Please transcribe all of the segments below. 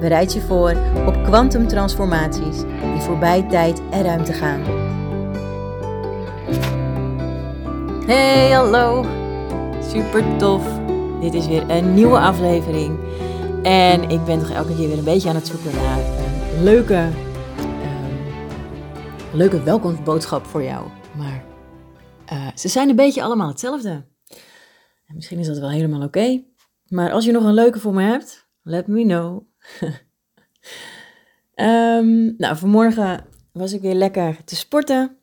Bereid je voor op kwantumtransformaties die voorbij tijd en ruimte gaan. Hey, hallo. Super tof. Dit is weer een nieuwe aflevering. En ik ben toch elke keer weer een beetje aan het zoeken naar een leuke, um, leuke welkomstboodschap voor jou. Maar uh, ze zijn een beetje allemaal hetzelfde. En misschien is dat wel helemaal oké. Maar als je nog een leuke voor me hebt, let me know. Um, nou, vanmorgen was ik weer lekker te sporten.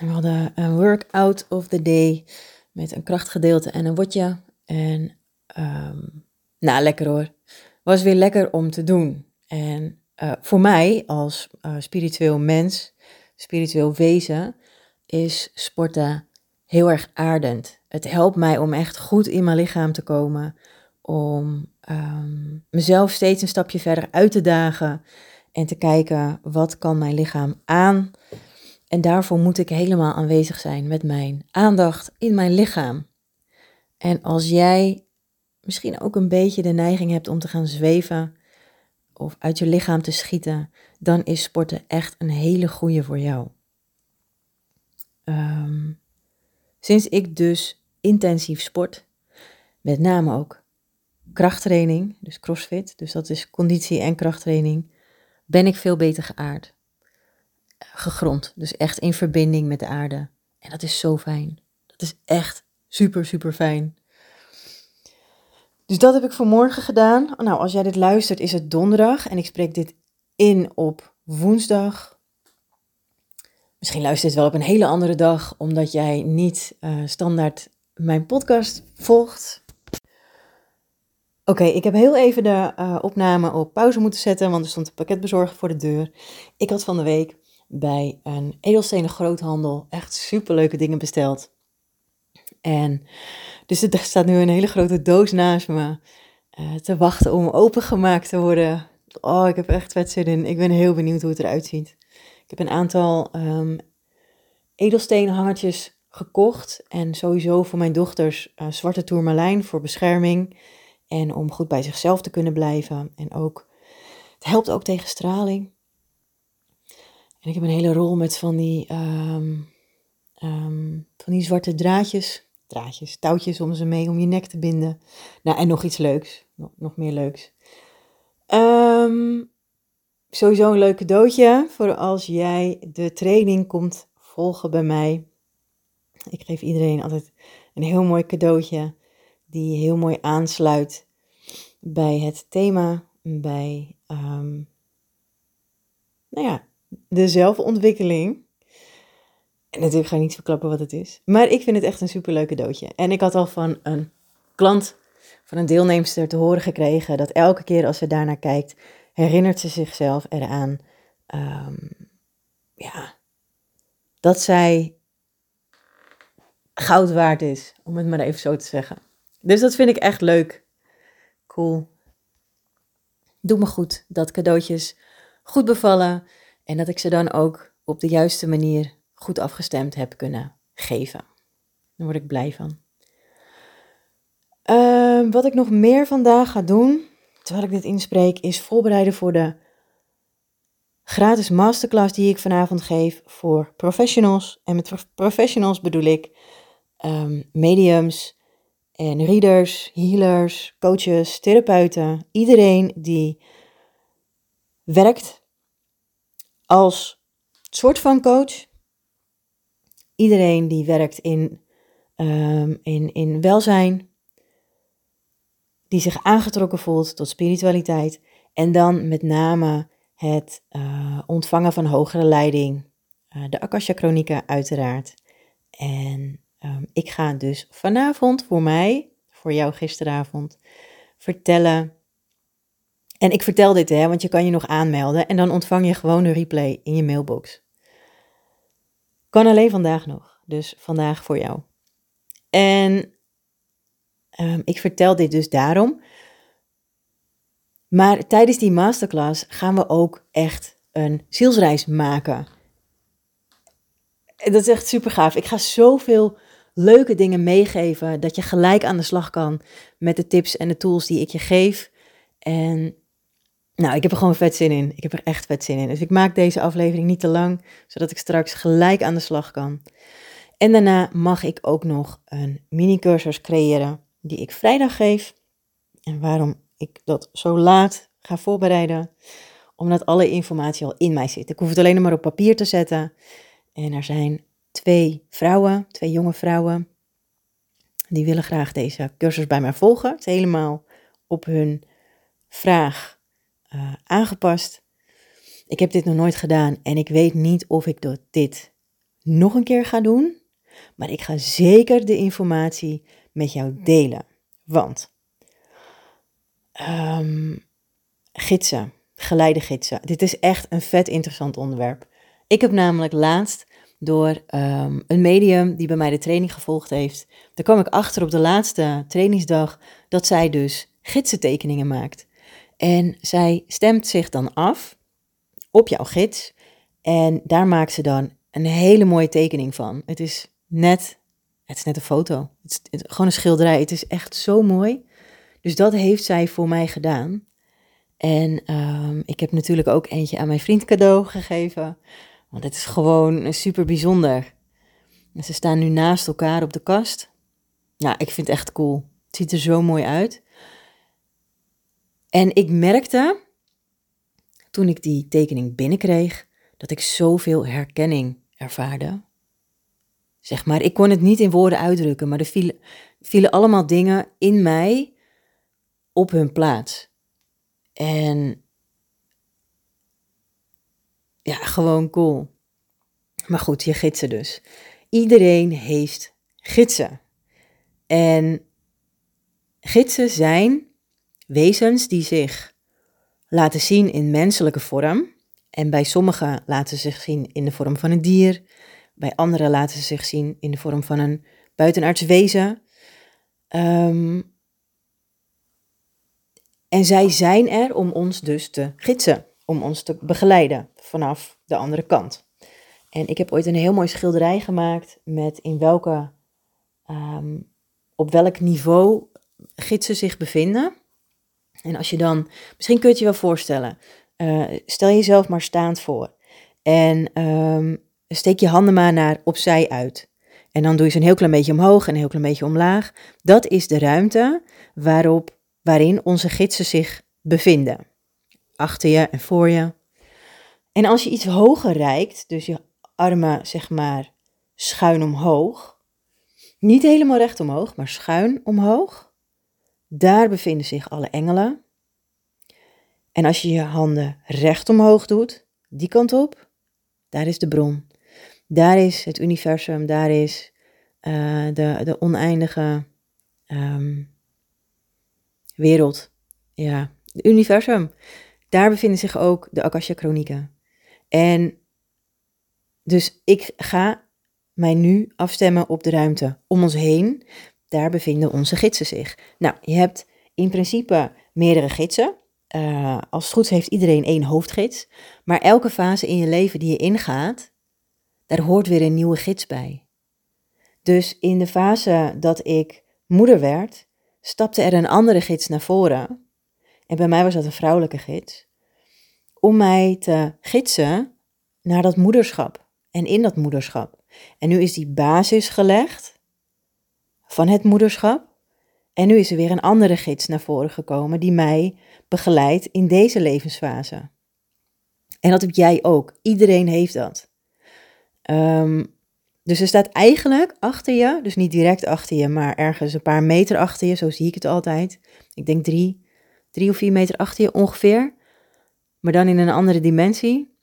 En we hadden een workout of the day met een krachtgedeelte en een wotje. En um, nou, lekker hoor. Was weer lekker om te doen. En uh, voor mij als uh, spiritueel mens, spiritueel wezen, is sporten heel erg aardend. Het helpt mij om echt goed in mijn lichaam te komen, om um, mezelf steeds een stapje verder uit te dagen en te kijken wat kan mijn lichaam aan. En daarvoor moet ik helemaal aanwezig zijn met mijn aandacht in mijn lichaam. En als jij misschien ook een beetje de neiging hebt om te gaan zweven of uit je lichaam te schieten, dan is sporten echt een hele goede voor jou. Um, sinds ik dus intensief sport, met name ook krachttraining, dus crossfit, dus dat is conditie en krachttraining, ben ik veel beter geaard. Gegrond, dus echt in verbinding met de aarde. En dat is zo fijn. Dat is echt super, super fijn. Dus dat heb ik vanmorgen gedaan. Nou, als jij dit luistert, is het donderdag en ik spreek dit in op woensdag. Misschien luister je het wel op een hele andere dag, omdat jij niet uh, standaard mijn podcast volgt. Oké, ik heb heel even de uh, opname op pauze moeten zetten, want er stond een pakketbezorger voor de deur. Ik had van de week bij een edelstenen groothandel echt superleuke dingen besteld. En dus er staat nu een hele grote doos naast me uh, te wachten om opengemaakt te worden. Oh, ik heb echt vet zin in. Ik ben heel benieuwd hoe het eruit ziet. Ik heb een aantal um, edelstenen hangertjes gekocht en sowieso voor mijn dochters uh, zwarte tourmalijn voor bescherming. En om goed bij zichzelf te kunnen blijven. En ook, het helpt ook tegen straling. En ik heb een hele rol met van die, um, um, van die zwarte draadjes. Draadjes, touwtjes om ze mee om je nek te binden. Nou, en nog iets leuks. Nog, meer leuks. Um, sowieso een leuk cadeautje voor als jij de training komt volgen bij mij. Ik geef iedereen altijd een heel mooi cadeautje die heel mooi aansluit bij het thema, bij um, nou ja, de zelfontwikkeling. En natuurlijk ga ik niet verklappen wat het is. Maar ik vind het echt een superleuk cadeautje. En ik had al van een klant, van een deelnemster te horen gekregen dat elke keer als ze daarnaar kijkt, herinnert ze zichzelf eraan um, ja, dat zij goud waard is, om het maar even zo te zeggen. Dus dat vind ik echt leuk. Cool. Doe me goed dat cadeautjes goed bevallen en dat ik ze dan ook op de juiste manier goed afgestemd heb kunnen geven. Daar word ik blij van. Uh, wat ik nog meer vandaag ga doen, terwijl ik dit inspreek, is voorbereiden voor de gratis masterclass die ik vanavond geef voor professionals. En met professionals bedoel ik um, mediums, en readers, healers, coaches, therapeuten, iedereen die werkt als soort van coach. Iedereen die werkt in, um, in, in welzijn, die zich aangetrokken voelt tot spiritualiteit. En dan met name het uh, ontvangen van hogere leiding, uh, de Akasha Chronieken uiteraard. En Um, ik ga dus vanavond voor mij, voor jou gisteravond, vertellen En ik vertel dit, hè, want je kan je nog aanmelden en dan ontvang je gewoon een replay in je mailbox. Kan alleen vandaag nog, dus vandaag voor jou. En um, ik vertel dit dus daarom. Maar tijdens die masterclass gaan we ook echt een zielsreis maken. Dat is echt super gaaf. Ik ga zoveel leuke dingen meegeven dat je gelijk aan de slag kan met de tips en de tools die ik je geef. En nou, ik heb er gewoon vet zin in. Ik heb er echt vet zin in. Dus ik maak deze aflevering niet te lang, zodat ik straks gelijk aan de slag kan. En daarna mag ik ook nog een mini-cursus creëren die ik vrijdag geef. En waarom ik dat zo laat ga voorbereiden? Omdat alle informatie al in mij zit. Ik hoef het alleen maar op papier te zetten. En er zijn twee vrouwen, twee jonge vrouwen, die willen graag deze cursus bij mij volgen. Het is helemaal op hun vraag uh, aangepast. Ik heb dit nog nooit gedaan en ik weet niet of ik dit nog een keer ga doen. Maar ik ga zeker de informatie met jou delen. Want um, gidsen, geleide gidsen. Dit is echt een vet interessant onderwerp. Ik heb namelijk laatst door um, een medium die bij mij de training gevolgd heeft. Daar kwam ik achter op de laatste trainingsdag dat zij dus gidsentekeningen maakt. En zij stemt zich dan af op jouw gids. En daar maakt ze dan een hele mooie tekening van. Het is net, het is net een foto. Het is, gewoon een schilderij. Het is echt zo mooi. Dus dat heeft zij voor mij gedaan. En um, ik heb natuurlijk ook eentje aan mijn vriend cadeau gegeven. Want het is gewoon super bijzonder. En ze staan nu naast elkaar op de kast. Nou, ik vind het echt cool. Het ziet er zo mooi uit. En ik merkte, toen ik die tekening binnenkreeg, dat ik zoveel herkenning ervaarde. Zeg maar, ik kon het niet in woorden uitdrukken, maar er vielen, vielen allemaal dingen in mij op hun plaats. En ja, gewoon cool. Maar goed, je gidsen dus. Iedereen heeft gidsen. En gidsen zijn wezens die zich laten zien in menselijke vorm. En bij sommigen laten ze zich zien in de vorm van een dier. Bij anderen laten ze zich zien in de vorm van een buitenaards wezen. Um, en zij zijn er om ons dus te gidsen, om ons te begeleiden vanaf de andere kant. En ik heb ooit een heel mooi schilderij gemaakt met in welke, um, op welk niveau gidsen zich bevinden. En als je dan, misschien kun je het je wel voorstellen, uh, stel jezelf maar staand voor. En um, steek je handen maar naar opzij uit. En dan doe je ze een heel klein beetje omhoog en een heel klein beetje omlaag. Dat is de ruimte waarop, waarin onze gidsen zich bevinden. Achter je en voor je. En als je iets hoger reikt, dus je armen zeg maar schuin omhoog, niet helemaal recht omhoog, maar schuin omhoog, daar bevinden zich alle engelen. En als je je handen recht omhoog doet, die kant op, daar is de bron. Daar is het universum, daar is uh, de, de oneindige um, wereld. Ja, het universum. Daar bevinden zich ook de Akasha Chronieken. En dus ik ga mij nu afstemmen op de ruimte om ons heen. Daar bevinden onze gidsen zich. Nou, je hebt in principe meerdere gidsen. Uh, als het goed is, heeft iedereen één hoofdgids. Maar elke fase in je leven die je ingaat, daar hoort weer een nieuwe gids bij. Dus in de fase dat ik moeder werd, stapte er een andere gids naar voren. En bij mij was dat een vrouwelijke gids. Om mij te gidsen naar dat moederschap en in dat moederschap. En nu is die basis gelegd van het moederschap. En nu is er weer een andere gids naar voren gekomen die mij begeleidt in deze levensfase. En dat heb jij ook. Iedereen heeft dat. Um, dus er staat eigenlijk achter je, dus niet direct achter je, maar ergens een paar meter achter je, zo zie ik het altijd. Ik denk drie, drie of vier meter achter je ongeveer, maar dan in een andere dimensie.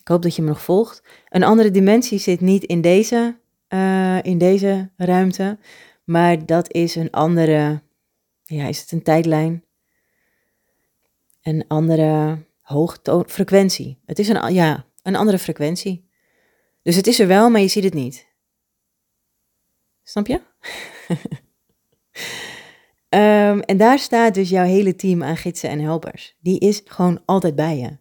Ik hoop dat je me nog volgt. Een andere dimensie zit niet in deze, uh, in deze ruimte, maar dat is een andere, ja, is het een tijdlijn? een andere frequentie. Het is een, ja, een andere frequentie. Dus het is er wel, maar je ziet het niet. Snap je? Ehm, en daar staat dus jouw hele team aan gidsen en helpers. Die is gewoon altijd bij je.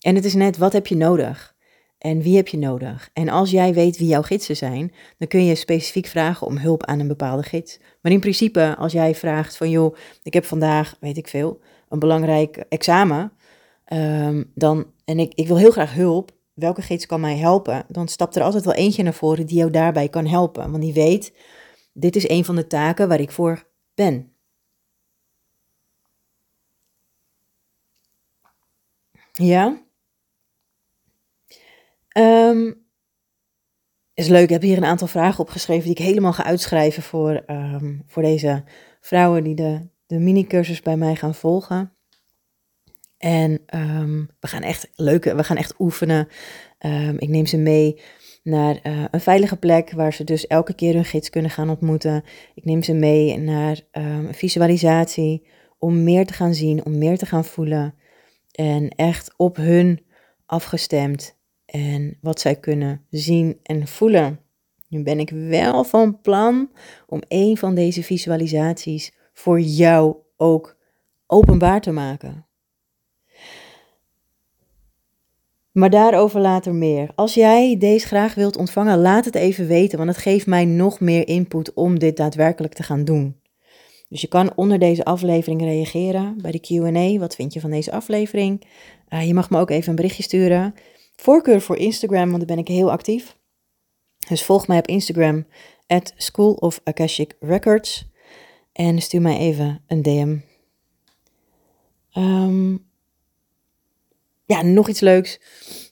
En het is net, wat heb je nodig? En wie heb je nodig? En als jij weet wie jouw gidsen zijn, dan kun je specifiek vragen om hulp aan een bepaalde gids. Maar in principe, als jij vraagt van, joh, ik heb vandaag, weet ik veel, een belangrijk examen, ehm, dan, en ik, ik wil heel graag hulp, welke gids kan mij helpen? Dan stapt er altijd wel eentje naar voren die jou daarbij kan helpen. Want die weet, dit is een van de taken waar ik voor ben. Ja? Um, is leuk, ik heb hier een aantal vragen opgeschreven die ik helemaal ga uitschrijven voor, um, voor deze vrouwen die de, de mini-cursus bij mij gaan volgen. En um, we gaan echt leuke, we gaan echt oefenen. ik neem ze mee naar uh, een veilige plek waar ze dus elke keer hun gids kunnen gaan ontmoeten. Ik neem ze mee naar een visualisatie om meer te gaan zien, om meer te gaan voelen. En echt op hun afgestemd en wat zij kunnen zien en voelen. Nu ben ik wel van plan om een van deze visualisaties voor jou ook openbaar te maken. Maar daarover later meer. Als jij deze graag wilt ontvangen, laat het even weten, want het geeft mij nog meer input om dit daadwerkelijk te gaan doen. Dus je kan onder deze aflevering reageren bij de QA. Wat vind je van deze aflevering? Uh, je mag me ook even een berichtje sturen. Voorkeur voor Instagram, want daar ben ik heel actief. Dus volg mij op Instagram, at School of Akashic Records. En stuur mij even een DM. Ehm, ja, nog iets leuks.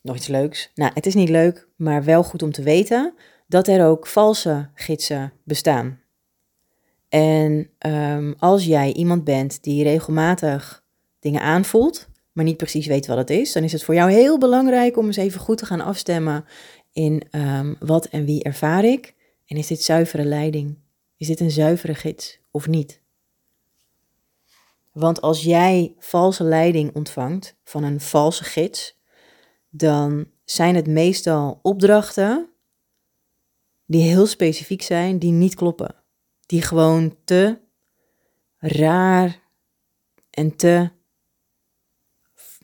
Nog iets leuks. Nou, het is niet leuk, maar wel goed om te weten dat er ook valse gidsen bestaan. En um, als jij iemand bent die regelmatig dingen aanvoelt, maar niet precies weet wat het is, dan is het voor jou heel belangrijk om eens even goed te gaan afstemmen in um, wat en wie ervaar ik. En is dit zuivere leiding? Is dit een zuivere gids of niet? Want als jij valse leiding ontvangt van een valse gids, dan zijn het meestal opdrachten die heel specifiek zijn, die niet kloppen die gewoon te raar en te,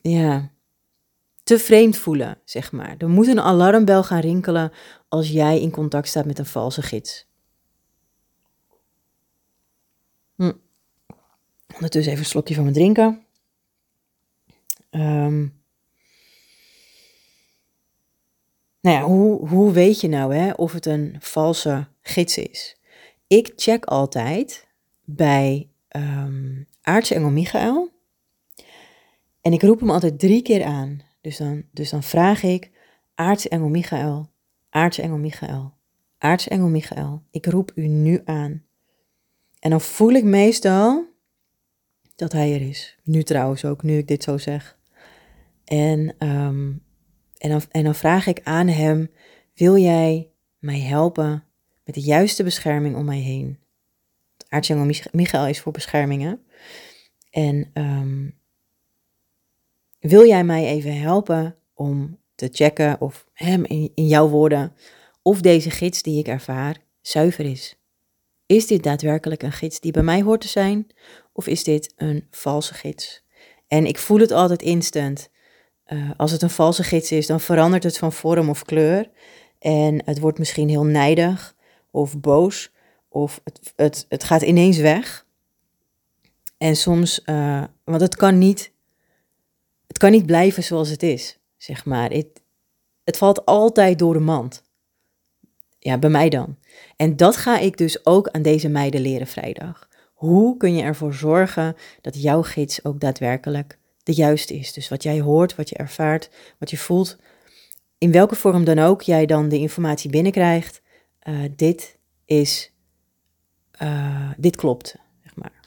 ja, te vreemd voelen, zeg maar. Er moet een alarmbel gaan rinkelen als jij in contact staat met een valse gids. Hm. Ondertussen even een slokje van mijn drinken. Um, nou ja, hoe, hoe weet je nou hè, of het een valse gids is? Ik check altijd bij um, aartsengel Michael. En ik roep hem altijd drie keer aan. Dus dan, dus dan vraag ik, aartsengel Michael, aartsengel Michael, aartsengel Michael, ik roep u nu aan. En dan voel ik meestal dat hij er is. Nu trouwens ook, nu ik dit zo zeg. En, um, en, dan, en dan vraag ik aan hem, wil jij mij helpen met de juiste bescherming om mij heen. Aartsengel Michael is voor beschermingen. En um, wil jij mij even helpen om te checken of hem in, jouw woorden of deze gids die ik ervaar zuiver is? Is dit daadwerkelijk een gids die bij mij hoort te zijn of is dit een valse gids? En ik voel het altijd instant. Uh, als het een valse gids is, dan verandert het van vorm of kleur. En het wordt misschien heel nijdig of boos of het, het, het gaat ineens weg. En soms, uh, want het kan niet, het kan niet blijven zoals het is, zeg maar. Het, het valt altijd door de mand. Ja, bij mij dan. En dat ga ik dus ook aan deze meiden leren vrijdag. Hoe kun je ervoor zorgen dat jouw gids ook daadwerkelijk de juiste is? Dus wat jij hoort, wat je ervaart, wat je voelt, in welke vorm dan ook jij dan de informatie binnenkrijgt, uh, dit is, uh, dit klopt, zeg maar.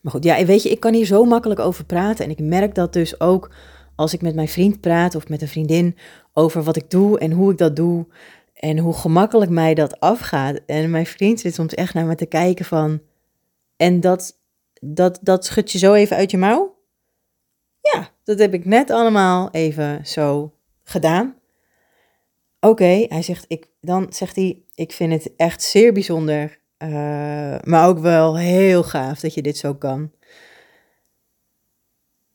Maar goed, ja, weet je, ik kan hier zo makkelijk over praten. En ik merk dat dus ook als ik met mijn vriend praat of met een vriendin over wat ik doe en hoe ik dat doe. En hoe gemakkelijk mij dat afgaat. En mijn vriend zit soms echt naar me te kijken van. En dat, dat, dat schud je zo even uit je mouw? Ja, dat heb ik net allemaal even zo gedaan. Oké, hij zegt, ik, dan zegt hij, ik vind het echt zeer bijzonder, uh, maar ook wel heel gaaf dat je dit zo kan.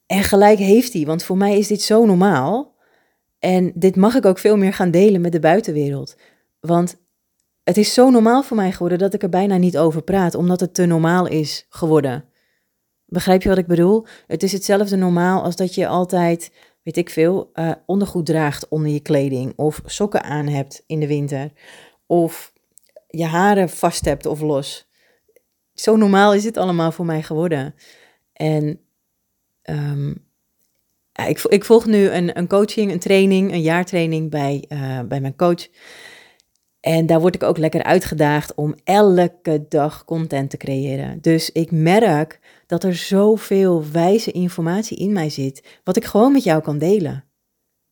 En gelijk heeft hij, want voor mij is dit zo normaal. En dit mag ik ook veel meer gaan delen met de buitenwereld. Want het is zo normaal voor mij geworden dat ik er bijna niet over praat, omdat het te normaal is geworden. Begrijp je wat ik bedoel? Het is hetzelfde normaal als dat je altijd, weet ik veel, uh, ondergoed draagt onder je kleding. Of sokken aan hebt in de winter. Of je haren vast hebt of los. Zo normaal is het allemaal voor mij geworden. En ja, ik, ik, volg nu een, een, coaching, een training, een jaartraining bij, uh, bij mijn coach. En daar word ik ook lekker uitgedaagd om elke dag content te creëren. Dus ik merk dat er zoveel wijze informatie in mij zit, wat ik gewoon met jou kan delen.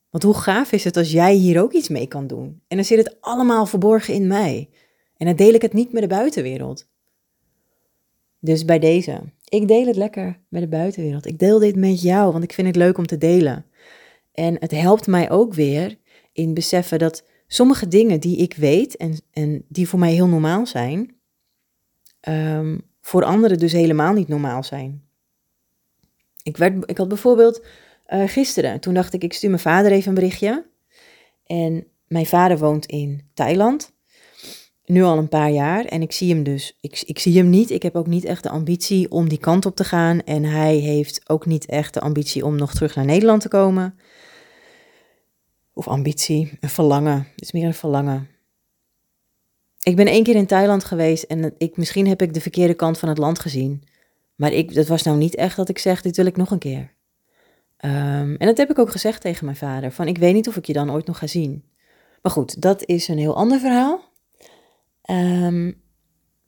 Want hoe gaaf is het als jij hier ook iets mee kan doen? En dan zit het allemaal verborgen in mij. En dan deel ik het niet met de buitenwereld. Dus bij deze, ik deel het lekker met de buitenwereld. Ik deel dit met jou, want ik vind het leuk om te delen. En het helpt mij ook weer in beseffen dat sommige dingen die ik weet en, en die voor mij heel normaal zijn, ehm, voor anderen dus helemaal niet normaal zijn. Ik, werd, ik had bijvoorbeeld uh, gisteren, toen dacht ik, ik stuur mijn vader even een berichtje. En mijn vader woont in Thailand, nu al een paar jaar. En ik zie hem dus, ik, ik zie hem niet. Ik heb ook niet echt de ambitie om die kant op te gaan. En hij heeft ook niet echt de ambitie om nog terug naar Nederland te komen. Of ambitie, een verlangen. Het is meer een verlangen. Ik ben één keer in Thailand geweest en ik, misschien heb ik de verkeerde kant van het land gezien. Maar ik, dat was nou niet echt dat ik zeg, dit wil ik nog een keer. Um, en dat heb ik ook gezegd tegen mijn vader, van ik weet niet of ik je dan ooit nog ga zien. Maar goed, dat is een heel ander verhaal. Um,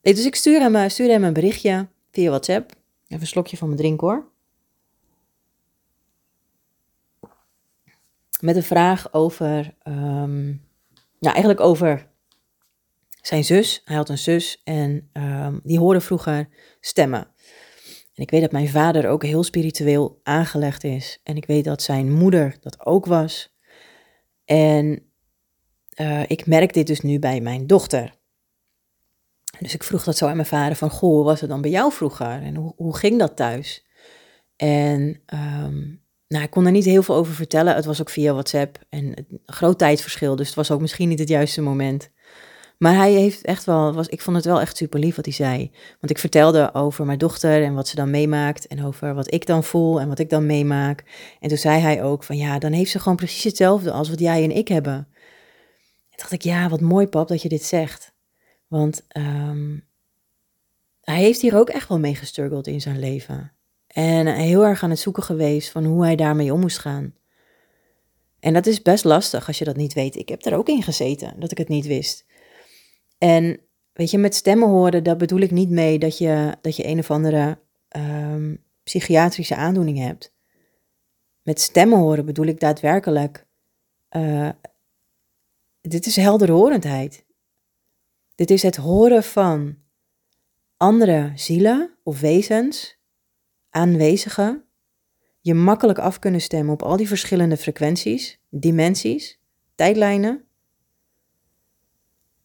dus ik stuur hem, stuur hem een berichtje via WhatsApp. Even een slokje van mijn drink hoor. Met een vraag over, um, ja, eigenlijk over zijn zus. Hij had een zus en um, die hoorde vroeger stemmen. En ik weet dat mijn vader ook heel spiritueel aangelegd is. En ik weet dat zijn moeder dat ook was. En uh, ik merk dit dus nu bij mijn dochter. Dus ik vroeg dat zo aan mijn vader van, goh, hoe was het dan bij jou vroeger? En hoe, hoe ging dat thuis? En um, nou, ik kon er niet heel veel over vertellen. Het was ook via WhatsApp en een groot tijdverschil. Dus het was ook misschien niet het juiste moment. Maar hij heeft echt wel, was, ik vond het wel echt super lief wat hij zei. Want ik vertelde over mijn dochter en wat ze dan meemaakt. En over wat ik dan voel en wat ik dan meemaak. En toen zei hij ook van ja, dan heeft ze gewoon precies hetzelfde als wat jij en ik hebben. En dacht ik, ja, wat mooi pap dat je dit zegt. Want um, hij heeft hier ook echt wel mee gestruggeld in zijn leven. En heel erg aan het zoeken geweest van hoe hij daarmee om moest gaan. En dat is best lastig als je dat niet weet. Ik heb er ook in gezeten dat ik het niet wist. En weet je, met stemmen horen, daar bedoel ik niet mee dat je, dat je een of andere um, psychiatrische aandoening hebt. Met stemmen horen bedoel ik daadwerkelijk. Uh, dit is helderhorendheid. Dit is het horen van andere zielen of wezens aanwezigen je makkelijk af kunnen stemmen op al die verschillende frequenties, dimensies, tijdlijnen.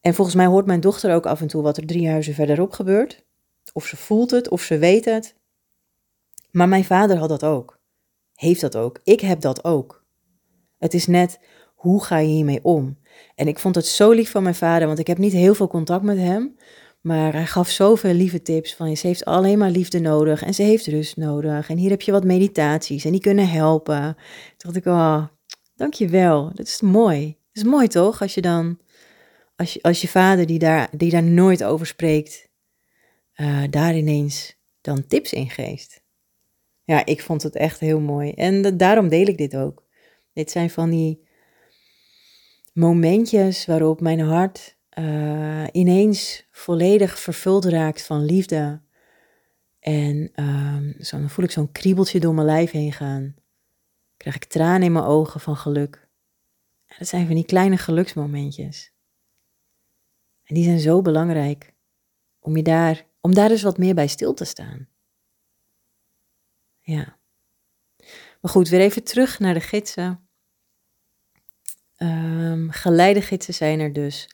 En volgens mij hoort mijn dochter ook af en toe wat er drie huizen verderop gebeurt. Of ze voelt het, of ze weet het. Maar mijn vader had dat ook. Heeft dat ook. Ik heb dat ook. Het is net, hoe ga je hiermee om? En ik vond het zo lief van mijn vader, want ik heb niet heel veel contact met hem. Maar hij gaf zoveel lieve tips van ze heeft alleen maar liefde nodig en ze heeft rust nodig. En hier heb je wat meditaties en die kunnen helpen. Toen dacht ik, oh, dankjewel. Dat is mooi. Is mooi toch? Als je dan, als je, als je vader die daar, die daar nooit over spreekt, uh, daar ineens dan tips in geeft. Ja, ik vond het echt heel mooi. En daarom deel ik dit ook. Dit zijn van die momentjes waarop mijn hart uh, ineens volledig vervuld raakt van liefde. En uh, zo, dan voel ik zo'n kriebeltje door mijn lijf heen gaan. Krijg ik tranen in mijn ogen van geluk. En dat zijn van die kleine geluksmomentjes. En die zijn zo belangrijk om, je daar, om daar dus wat meer bij stil te staan. Ja. Maar goed, weer even terug naar de gidsen. Um, geleidegidsen zijn er dus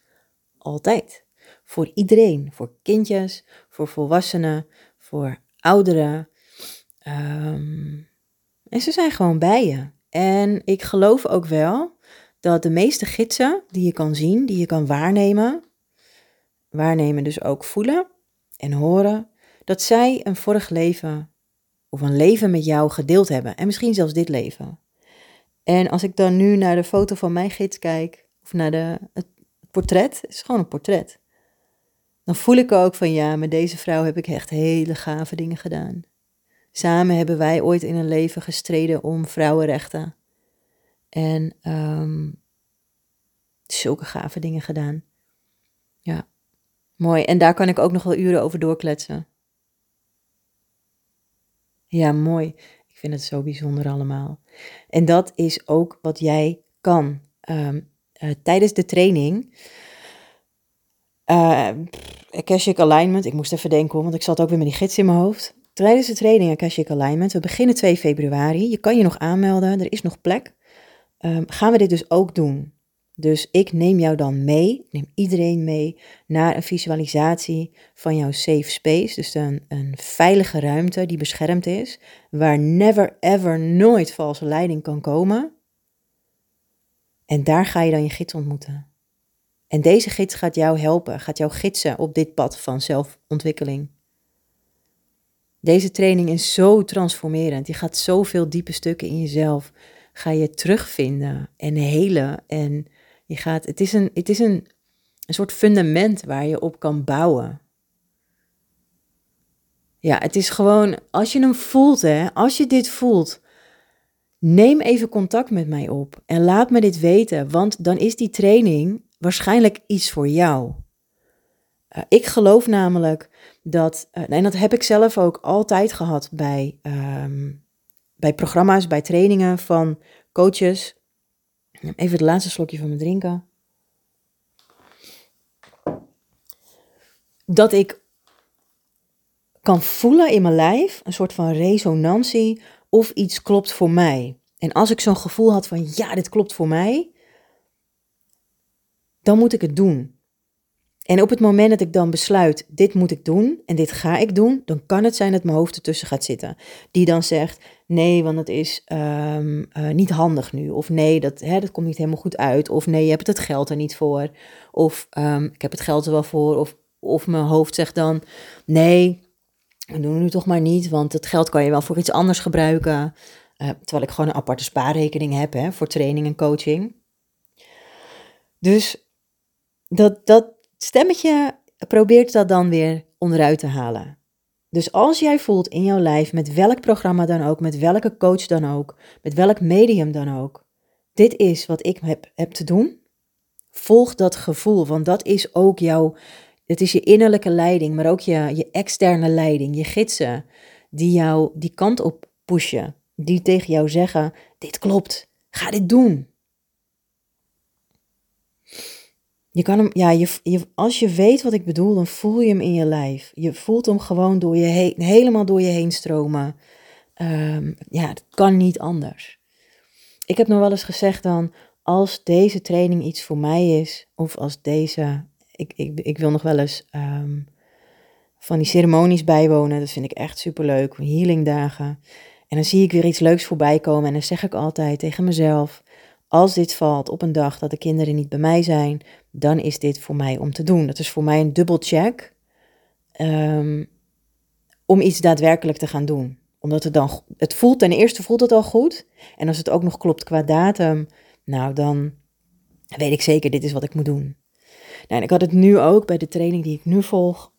altijd. Voor iedereen. Voor kindjes, voor volwassenen, voor ouderen. Ehm, en ze zijn gewoon bij je. En ik geloof ook wel dat de meeste gidsen die je kan zien, die je kan waarnemen, waarnemen dus ook voelen en horen, dat zij een vorig leven of een leven met jou gedeeld hebben. En misschien zelfs dit leven. En als ik dan nu naar de foto van mijn gids kijk, of naar de, het portret, het is gewoon een portret. Dan voel ik ook van ja, met deze vrouw heb ik echt hele gave dingen gedaan. Samen hebben wij ooit in een leven gestreden om vrouwenrechten. En um, zulke gave dingen gedaan. Mooi. En daar kan ik ook nog wel uren over doorkletsen. Ja, mooi. Ik vind het zo bijzonder allemaal. En dat is ook wat jij kan. Um, uh, tijdens de training. Uh, Alignment. Ik moest even denken, want ik zat ook weer met die gids in mijn hoofd. Tijdens de training Akashic Alignment. We beginnen 2 februari. Je kan je nog aanmelden. Er is nog plek. Um, gaan we dit dus ook doen. Dus ik neem jou dan mee, neem iedereen mee naar een visualisatie van jouw safe space. Dus een, een veilige ruimte die beschermd is, waar never ever nooit valse leiding kan komen. En daar ga je dan je gids ontmoeten. En deze gids gaat jou helpen, gaat jou gidsen op dit pad van zelfontwikkeling. Deze training is zo transformerend. Je gaat zoveel diepe stukken in jezelf. Ga je terugvinden en helen en je gaat, het is, een, het is een, een soort fundament waar je op kan bouwen. Ja, het is gewoon, als je hem voelt, hè, als je dit voelt, neem even contact met mij op en laat me dit weten, want dan is die training waarschijnlijk iets voor jou. Uh, ik geloof namelijk dat, uh, en dat heb ik zelf ook altijd gehad bij, um, bij programma's, bij trainingen van coaches, Even het laatste slokje van mijn drinken. Dat ik kan voelen in mijn lijf een soort van resonantie of iets klopt voor mij. En als ik zo'n gevoel had van ja, dit klopt voor mij, dan moet ik het doen. En op het moment dat ik dan besluit, dit moet ik doen en dit ga ik doen, dan kan het zijn dat mijn hoofd ertussen gaat zitten. Die dan zegt, nee, want het is um, uh, niet handig nu. Of nee, dat, hè, dat komt niet helemaal goed uit. Of nee, je hebt het geld er niet voor. Of um, ik heb het geld er wel voor. Of, of mijn hoofd zegt dan, nee, we doen het nu toch maar niet, want het geld kan je wel voor iets anders gebruiken. Uh, terwijl ik gewoon een aparte spaarrekening heb hè, voor training en coaching. Dus dat, dat, stemmetje probeert dat dan weer onderuit te halen. Dus als jij voelt in jouw lijf, met welk programma dan ook, met welke coach dan ook, met welk medium dan ook, dit is wat ik heb, heb te doen, volg dat gevoel, want dat is ook jouw, het is je innerlijke leiding, maar ook je, je externe leiding, je gidsen, die jou die kant op pushen, die tegen jou zeggen, dit klopt, ga dit doen. Je kan hem, ja, je, je, als je weet wat ik bedoel, dan voel je hem in je lijf. Je voelt hem gewoon door je heen, helemaal door je heen stromen. Um, ja, het kan niet anders. Ik heb nog wel eens gezegd dan, als deze training iets voor mij is, of als deze, ik, ik, ik wil nog wel eens um, van die ceremonies bijwonen, dat vind ik echt superleuk, healingdagen. En dan zie ik weer iets leuks voorbij komen en dan zeg ik altijd tegen mezelf, als dit valt op een dag dat de kinderen niet bij mij zijn, dan is dit voor mij om te doen. Dat is voor mij een dubbelcheck um, om iets daadwerkelijk te gaan doen. Omdat het dan, het voelt, ten eerste voelt het al goed. En als het ook nog klopt qua datum, nou dan weet ik zeker, dit is wat ik moet doen. Nou, en ik had het nu ook bij de training die ik nu volg,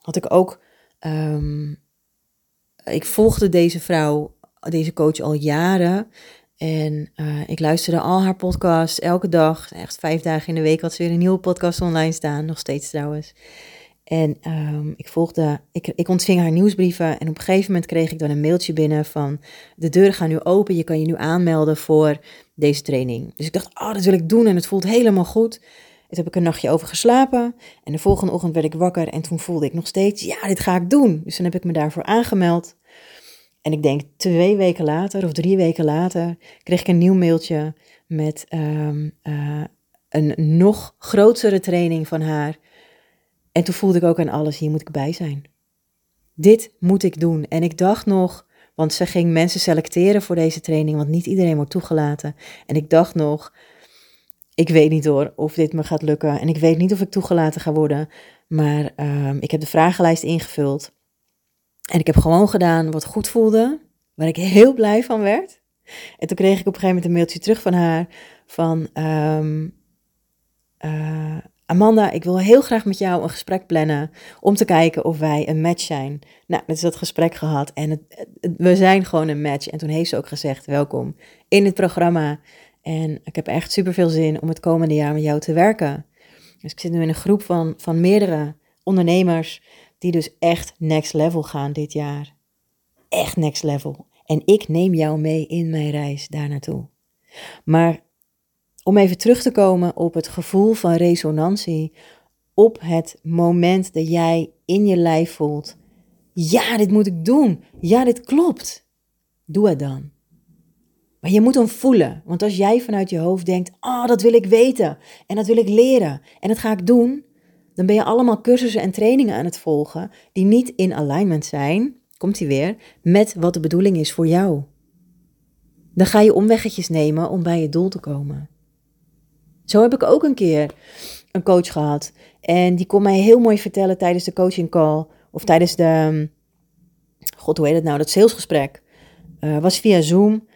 had ik ook, um, ik volgde deze vrouw, deze coach al jaren. En uh, ik luisterde al haar podcasts elke dag. Echt vijf dagen in de week had ze weer een nieuwe podcast online staan. Nog steeds trouwens. En um, ik volgde, ik, ik ontving haar nieuwsbrieven. En op een gegeven moment kreeg ik dan een mailtje binnen van... De deuren gaan nu open, je kan je nu aanmelden voor deze training. Dus ik dacht, oh, dat wil ik doen en het voelt helemaal goed. Toen heb ik een nachtje over geslapen. En de volgende ochtend werd ik wakker en toen voelde ik nog steeds, ja, dit ga ik doen. Dus dan heb ik me daarvoor aangemeld. En ik denk twee weken later of drie weken later kreeg ik een nieuw mailtje met ehm, eh, een nog grotere training van haar. En toen voelde ik ook aan alles, hier moet ik bij zijn. Dit moet ik doen. En ik dacht nog, want ze ging mensen selecteren voor deze training, want niet iedereen wordt toegelaten. En ik dacht nog, ik weet niet hoor of dit me gaat lukken. En ik weet niet of ik toegelaten ga worden. Maar ehm, ik heb de vragenlijst ingevuld. En ik heb gewoon gedaan wat goed voelde, waar ik heel blij van werd. En toen kreeg ik op een gegeven moment een mailtje terug van haar van... Ehm, uh, Amanda, ik wil heel graag met jou een gesprek plannen om te kijken of wij een match zijn. Nou, met dat gesprek gehad en we zijn gewoon een match. En toen heeft ze ook gezegd, welkom in het programma. En ik heb echt super veel zin om het komende jaar met jou te werken. Dus ik zit nu in een groep van, van meerdere ondernemers die dus echt next level gaan dit jaar. Echt next level. En ik neem jou mee in mijn reis daar naartoe. Maar om even terug te komen op het gevoel van resonantie, op het moment dat jij in je lijf voelt, ja, dit moet ik doen, ja, dit klopt. Doe het dan. Maar je moet hem voelen, want als jij vanuit je hoofd denkt, ah, oh, dat wil ik weten en dat wil ik leren en dat ga ik doen, dan ben je allemaal cursussen en trainingen aan het volgen die niet in alignment zijn, komt hij weer, met wat de bedoeling is voor jou. Dan ga je omweggetjes nemen om bij je doel te komen. Zo heb ik ook een keer een coach gehad. En die kon mij heel mooi vertellen tijdens de coaching call. Of tijdens de. God, hoe heet het nou? Dat salesgesprek. Uh, was via Zoom.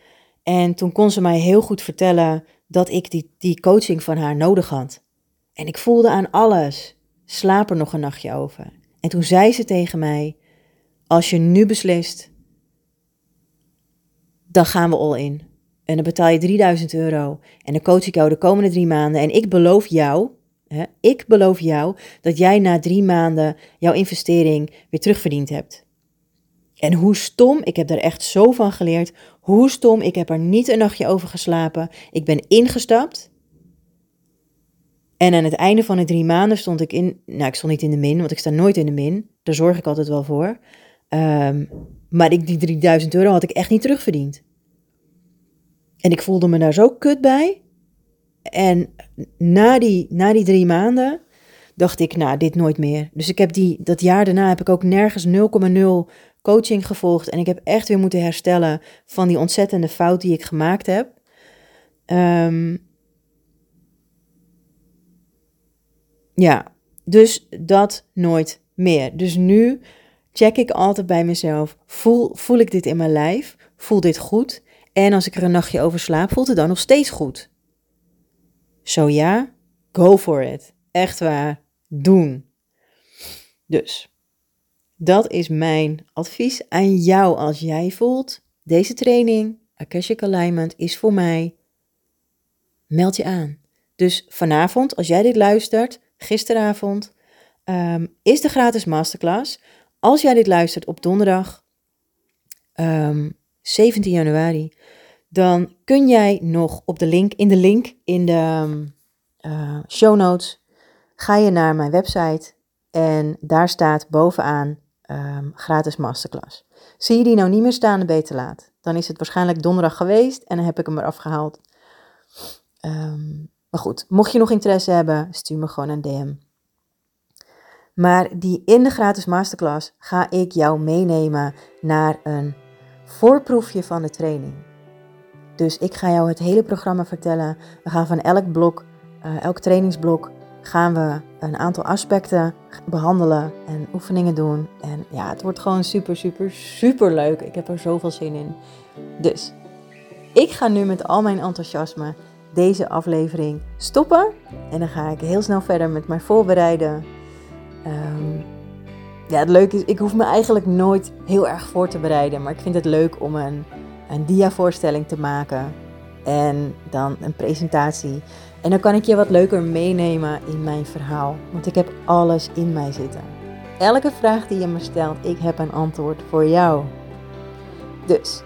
En toen kon ze mij heel goed vertellen dat ik die, die coaching van haar nodig had. En ik voelde aan alles. Slaap er nog een nachtje over. En toen zei ze tegen mij: Als je nu beslist, dan gaan we all in. En dan betaal je 3000 euro. En dan coach ik jou de komende drie maanden. En ik beloof jou, hè, ik beloof jou, dat jij na drie maanden jouw investering weer terugverdiend hebt. En hoe stom, ik heb daar echt zo van geleerd. Hoe stom, ik heb er niet een nachtje over geslapen. Ik ben ingestapt. En aan het einde van de drie maanden stond ik in. Nou, ik stond niet in de min, want ik sta nooit in de min. Daar zorg ik altijd wel voor. Ehm, maar ik, die 3000 euro had ik echt niet terugverdiend. En ik voelde me daar zo kut bij. En na die, na die drie maanden dacht ik, nou, dit nooit meer. Dus ik heb die, dat jaar daarna heb ik ook nergens 0,0 coaching gevolgd. En ik heb echt weer moeten herstellen van die ontzettende fout die ik gemaakt heb. Ehm, ja, dus dat nooit meer. Dus nu check ik altijd bij mezelf: voel, voel ik dit in mijn lijf? Voel dit goed? En als ik er een nachtje over slaap, voelt het dan nog steeds goed? Zo ja, go for it. Echt waar, doen. Dus, dat is mijn advies aan jou als jij voelt, deze training, Akashic Alignment, is voor mij. Meld je aan. Dus vanavond, als jij dit luistert, gisteravond, ehm, is de gratis masterclass. Als jij dit luistert op donderdag, 17 ehm, januari, dan kun jij nog op de link, in de link in de uh, show notes, ga je naar mijn website en daar staat bovenaan gratis masterclass. Zie je die nou niet meer staan, dan te laat. Dan is het waarschijnlijk donderdag geweest en dan heb ik hem eraf gehaald. Maar goed, mocht je nog interesse hebben, stuur me gewoon een DM. Maar die in de gratis masterclass ga ik jou meenemen naar een voorproefje van de training. Dus ik ga jou het hele programma vertellen. We gaan van elk blok, uh, elk trainingsblok, gaan we een aantal aspecten behandelen en oefeningen doen. En ja, het wordt gewoon super, super, super leuk. Ik heb er zoveel zin in. Dus ik ga nu met al mijn enthousiasme deze aflevering stoppen. En dan ga ik heel snel verder met mijn voorbereiden. Um, ja, het leuke is, ik hoef me eigenlijk nooit heel erg voor te bereiden. Maar ik vind het leuk om een een diavoorstelling te maken en dan een presentatie. En dan kan ik je wat leuker meenemen in mijn verhaal, want ik heb alles in mij zitten. Elke vraag die je me stelt, ik heb een antwoord voor jou. Dus,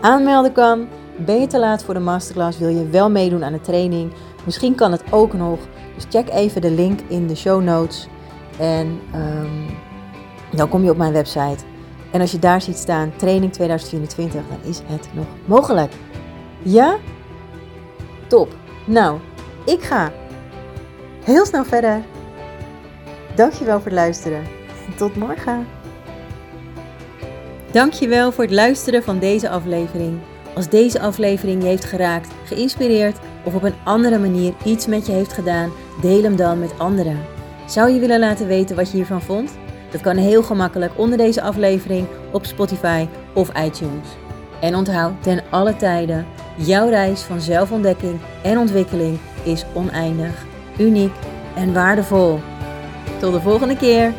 aanmelden kan. Ben je te laat voor de masterclass? Wil je wel meedoen aan de training? Misschien kan het ook nog. Dus check even de link in de show notes. En um, dan kom je op mijn website. En als je daar ziet staan, training 2024, dan is het nog mogelijk. Ja? Top. Nou, ik ga heel snel verder. Dankjewel voor het luisteren. Tot morgen. Dankjewel voor het luisteren van deze aflevering. Als deze aflevering je heeft geraakt, geïnspireerd of op een andere manier iets met je heeft gedaan, deel hem dan met anderen. Zou je willen laten weten wat je hiervan vond? Dat kan heel gemakkelijk onder deze aflevering op Spotify of iTunes. En onthoud ten alle tijden, jouw reis van zelfontdekking en ontwikkeling is oneindig, uniek en waardevol. Tot de volgende keer!